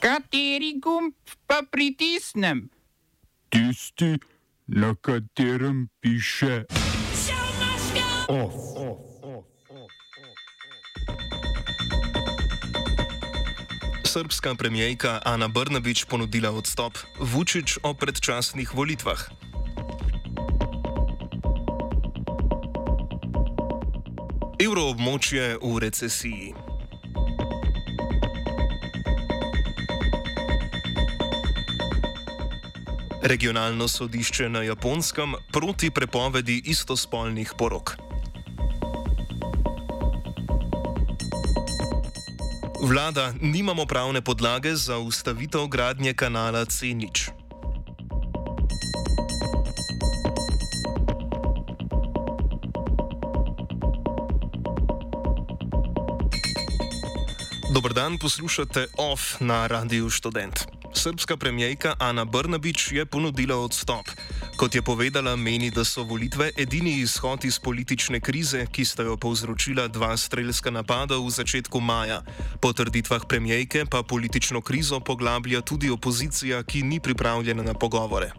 Kateri gumb pa pritisnem? Tisti, na katerem piše OF. Srpska premijejka Ana Brnabič ponudila odstop, Vučić o predčasnih volitvah. Evroobmočje v recesiji. Regionalno sodišče na Japonskem proti prepovedi istospolnih porok. Vlada, nimamo pravne podlage za ustavitev gradnje kanala C0. Dober dan, poslušate OFF na Radiu Student. Srpska premijejka Ana Brnabič je ponudila odstop. Kot je povedala, meni, da so volitve edini izhod iz politične krize, ki sta jo povzročila dva strelska napada v začetku maja. Po trditvah premijejke pa politično krizo poglablja tudi opozicija, ki ni pripravljena na pogovore.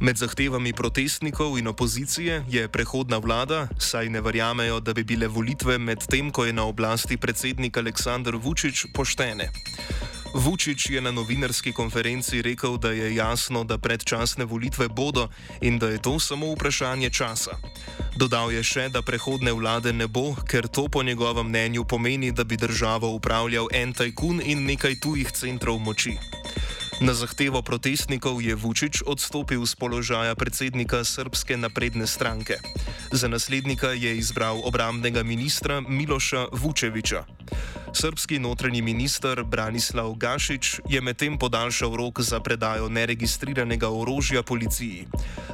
Med zahtevami protestnikov in opozicije je prehodna vlada, saj ne verjamejo, da bi bile volitve med tem, ko je na oblasti predsednik Aleksandr Vučić, poštene. Vučić je na novinarski konferenci rekel, da je jasno, da predčasne volitve bodo in da je to samo vprašanje časa. Dodal je še, da prehodne vlade ne bo, ker to po njegovem mnenju pomeni, da bi državo upravljal en tajkun in nekaj tujih centrov moči. Na zahtevo protestnikov je Vučić odstopil z položaja predsednika Srpske napredne stranke. Za naslednika je izbral obramnega ministra Miloša Vučeviča. Srpski notranji minister Branislav Gašič je medtem podaljšal rok za predajo neregistriranega orožja policiji.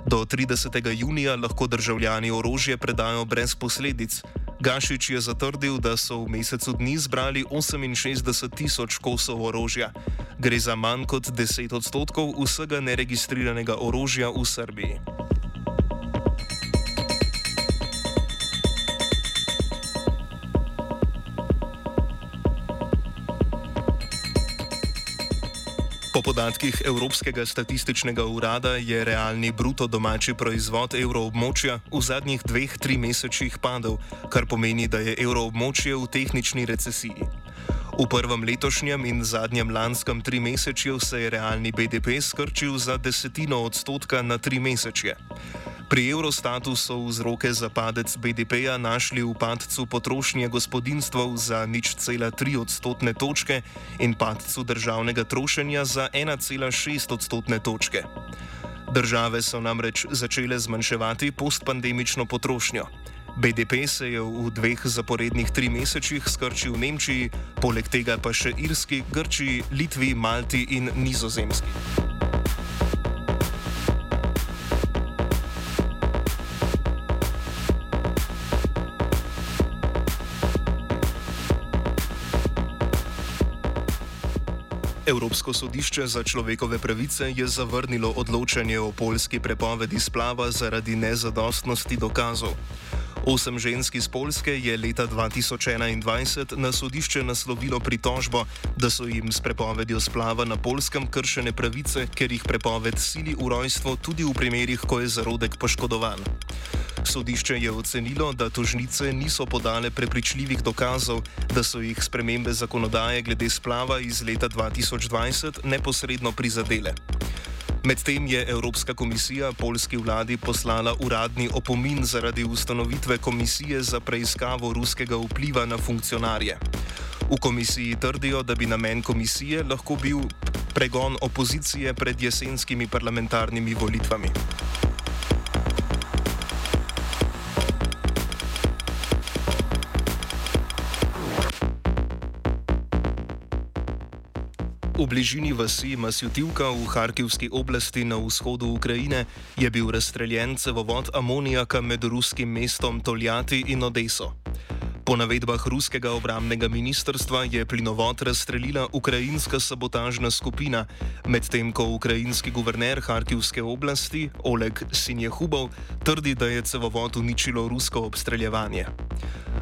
Do 30. junija lahko državljani orožje predajo brez posledic. Gašič je zatrdil, da so v mesecu dni zbrali 68 tisoč kosov orožja. Gre za manj kot 10 odstotkov vsega neregistriranega orožja v Srbiji. Po podatkih Evropskega statističnega urada je realni bruto domači proizvod evroobmočja v zadnjih dveh, tri mesečih padel, kar pomeni, da je evroobmočje v tehnični recesiji. V prvem letošnjem in zadnjem lanskem trimesečju se je realni BDP skrčil za desetino odstotka na tri mesečje. Pri Eurostatu so vzroke za padec BDP-ja našli v padcu potrošnje gospodinstv za nič cela tri odstotne točke in padcu državnega trošenja za 1,6 odstotne točke. Države so namreč začele zmanjševati postpandemično potrošnjo. BDP se je v dveh zaporednih tri mesečih skrčil v Nemčiji, poleg tega pa še Irski, Grčiji, Litvi, Malti in Nizozemski. Evropsko sodišče za človekove pravice je zavrnilo odločanje o polski prepovedi splava zaradi nezadostnosti dokazov. Osem žensk iz Polske je leta 2021 na sodišče naslovilo pritožbo, da so jim s prepovedjo splava na polskem kršene pravice, ker jih prepoved sili v rojstvo tudi v primerih, ko je zarodek poškodovan. Sodišče je ocenilo, da tožnice niso podale prepričljivih dokazov, da so jih spremembe zakonodaje glede splava iz leta 2020 neposredno prizadele. Medtem je Evropska komisija polski vladi poslala uradni opomin zaradi ustanovitve komisije za preiskavo ruskega vpliva na funkcionarje. V komisiji trdijo, da bi namen komisije lahko bil pregon opozicije pred jesenskimi parlamentarnimi volitvami. V bližini vasi Masjutivka v Harkivski oblasti na vzhodu Ukrajine je bil razstreljen cevovod amonijaka med ruskim mestom Toljati in Odeso. Po navedbah ruskega obramnega ministrstva je plinovod razstrelila ukrajinska sabotažna skupina, medtem ko ukrajinski guverner Harkivske oblasti Oleg Sinjehubov trdi, da je cevovod uničilo rusko obstreljevanje.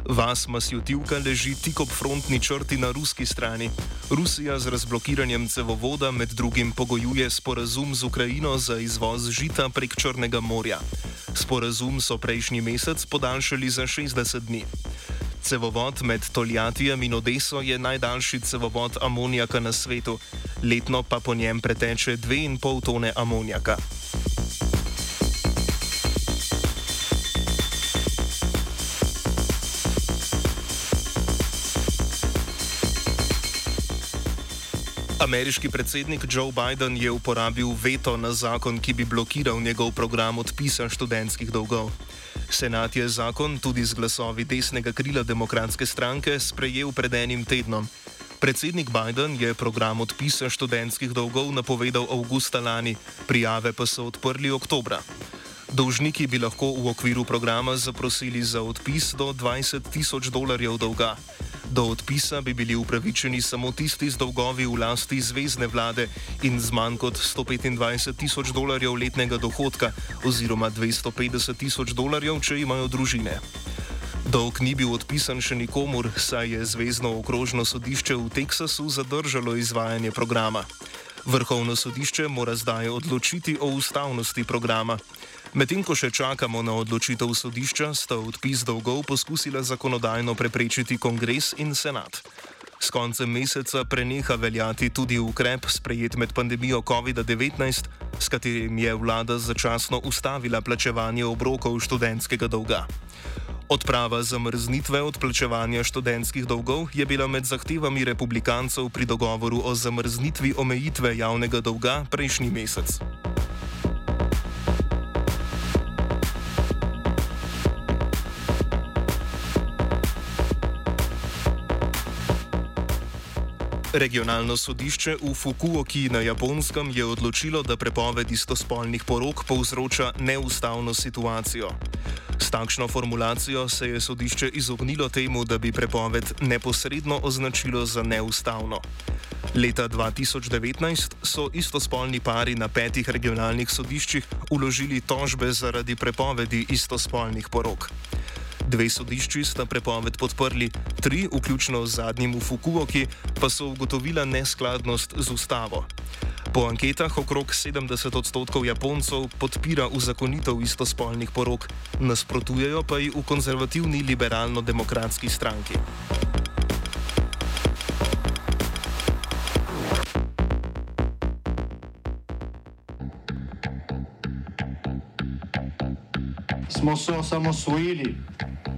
Vas Masjutivka leži tik ob frontni črti na ruski strani. Rusija z razblokiranjem cevovoda med drugim pogojuje sporazum z Ukrajino za izvoz žita prek Črnega morja. Sporazum so prejšnji mesec podaljšali za 60 dni. Cevovod med Toljatijem in Odeso je najdaljši cevovod amonijaka na svetu, letno pa po njem preteče 2,5 tone amonijaka. Ameriški predsednik Joe Biden je uporabil veto na zakon, ki bi blokiral njegov program odpisa študentskih dolgov. Senat je zakon tudi z glasovi desnega krila demokratske stranke sprejel pred enim tednom. Predsednik Biden je program odpisa študentskih dolgov napovedal avgusta lani, prijave pa so odprli oktobra. Dolžniki bi lahko v okviru programa zaprosili za odpis do 20 tisoč dolarjev dolga. Do odpisa bi bili upravičeni samo tisti z dolgovi v lasti zvezdne vlade in z manj kot 125 tisoč dolarjev letnega dohodka oziroma 250 tisoč dolarjev, če imajo družine. Dolg ni bil odpisan še nikomur, saj je Zvezdno okrožno sodišče v Teksasu zadržalo izvajanje programa. Vrhovno sodišče mora zdaj odločiti o ustavnosti programa. Medtem ko še čakamo na odločitev sodišča, sta odpis dolgov poskusila zakonodajno preprečiti kongres in senat. S koncem meseca preneha veljati tudi ukrep sprejet med pandemijo COVID-19, s katerim je vlada začasno ustavila plačevanje obrokov študentskega dolga. Odprava zamrznitve odplačevanja študentskih dolgov je bila med zahtevami republikancev pri dogovoru o zamrznitvi omejitve javnega dolga prejšnji mesec. Regionalno sodišče v Fukuoki na Japonskem je odločilo, da prepoved istospolnih porok povzroča neustavno situacijo. S takšno formulacijo se je sodišče izognilo temu, da bi prepoved neposredno označilo za neustavno. Leta 2019 so istospolni pari na petih regionalnih sodiščih uložili tožbe zaradi prepovedi istospolnih porok. Dve sodišči sta prepoved podprli, tri, vključno z zadnjim v Fukuoki, pa so ugotovila neskladnost z ustavo. Po anketah okrog 70 odstotkov Japoncev podpira uzakonitev istospolnih porok, nasprotujejo pa ji v konzervativni liberalno-demokratski stranki. Smo se osamosvojili,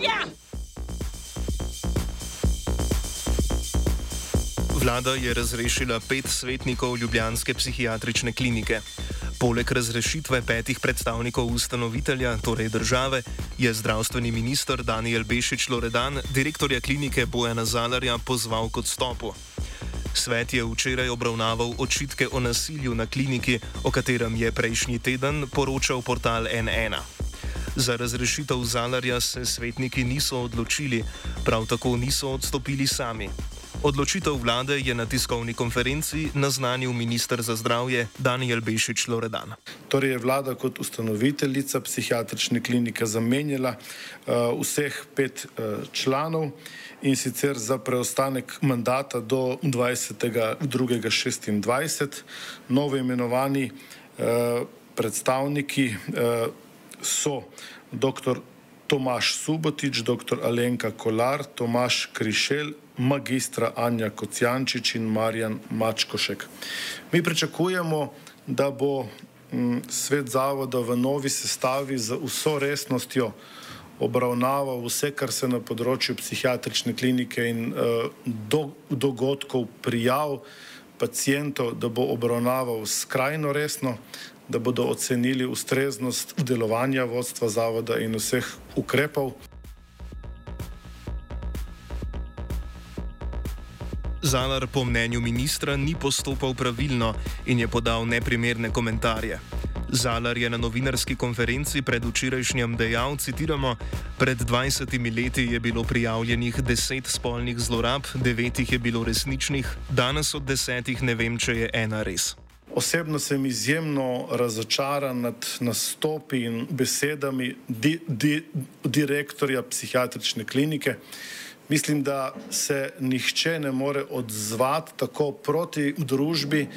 Slovenija. Vlada je razrešila pet svetnikov Ljubljanske psihiatrične klinike. Poleg razrešitve petih predstavnikov ustanovitelja, torej države, je zdravstveni minister Daniel Bešič Loredan direktorja klinike Bojana Zalarja pozval k odstopu. Svet je včeraj obravnaval očitke o nasilju na kliniki, o katerem je prejšnji teden poročal portal NN. Za razrešitev Zalarja se svetniki niso odločili, prav tako niso odstopili sami. Odločitev vlade je na tiskovni konferenci naznanil ministr za zdravje Daniel Bešič Loredan. Torej je vlada kot ustanoviteljica psihiatrične klinike zamenjala uh, vseh pet uh, članov in sicer za preostanek mandata do 20.2.26. Novo imenovani uh, predstavniki uh, so dr. Tomaš Subotič, dr. Alenka Kolar, Tomaš Krišel, magistra Anja Kocijančič in Marjan Mačkošek. Mi pričakujemo, da bo m, svet zavoda v novi sestavi z vso resnostjo obravnaval vse, kar se na področju psihiatrične klinike in do, dogodkov prijav pacijentov, da bo obravnaval skrajno resno, da bodo ocenili ustreznost delovanja vodstva zavoda in vseh ukrepov. Zalar po mnenju ministra ni postopal pravilno in je podal neprimerne komentarje. Zalar je na novinarski konferenci pred včerajšnjem dejal, citiramo, pred 20 leti je bilo prijavljenih 10 spolnih zlorab, 9 jih je bilo resničnih, danes od 10 ne vem, če je ena res. Osebno sem izjemno razočaran nad nastopi in besedami di, di, direktorja psihiatrične klinike. Mislim, da se nihče ne more odzvati tako proti družbi,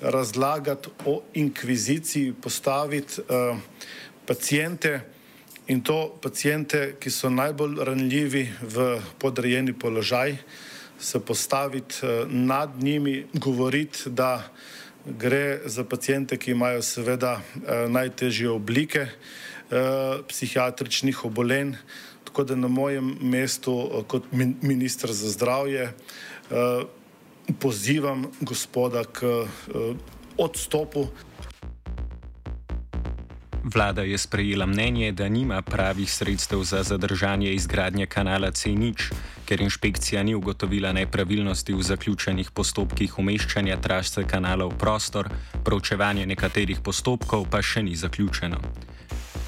razlagati o inkviziciji, postaviti uh, pacijente in to pacijente, ki so najbolj ranljivi v podrejeni položaj, se postaviti uh, nad njimi, govoriti, da gre za pacijente, ki imajo seveda uh, najtežje oblike uh, psihiatričnih obolenj. Tako da na mojem mestu kot ministr za zdravje pozivam gospoda k odstopu. Vlada je sprejela mnenje, da nima pravih sredstev za zadržanje izgradnje kanala C0, ker inšpekcija ni ugotovila nepravilnosti v zaključenih postopkih umeščanja trase kanala v prostor, proučevanje nekaterih postopkov pa še ni zaključeno.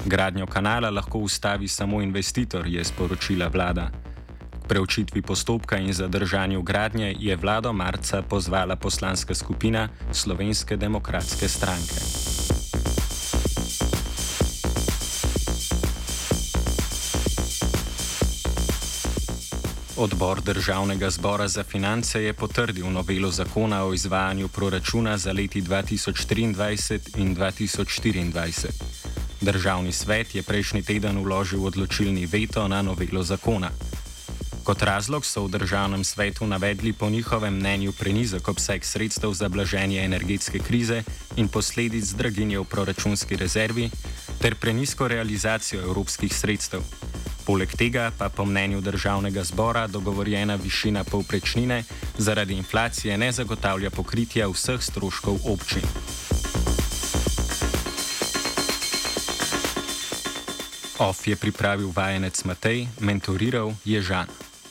Gradnjo kanala lahko ustavi samo investitor, je sporočila vlada preučitvi postopka in zadržanju gradnje je vlado marca pozvala poslanska skupina Slovenske demokratske stranke. Odbor Državnega zbora za finance je potrdil novelo zakona o izvajanju proračuna za leti 2023 in 2024. Državni svet je prejšnji teden uložil odločilni veto na novelo zakona. Kot razlog so v državnem svetu navedli po njihovem mnenju prenizek obseg sredstev za blaženje energetske krize in posledic draginje v proračunski rezervi ter prenisko realizacijo evropskih sredstev. Poleg tega pa po mnenju državnega zbora dogovorjena višina povprečnine zaradi inflacije ne zagotavlja pokritja vseh stroškov občin. OF je pripravil vajenec Matej, mentoriral je Žan.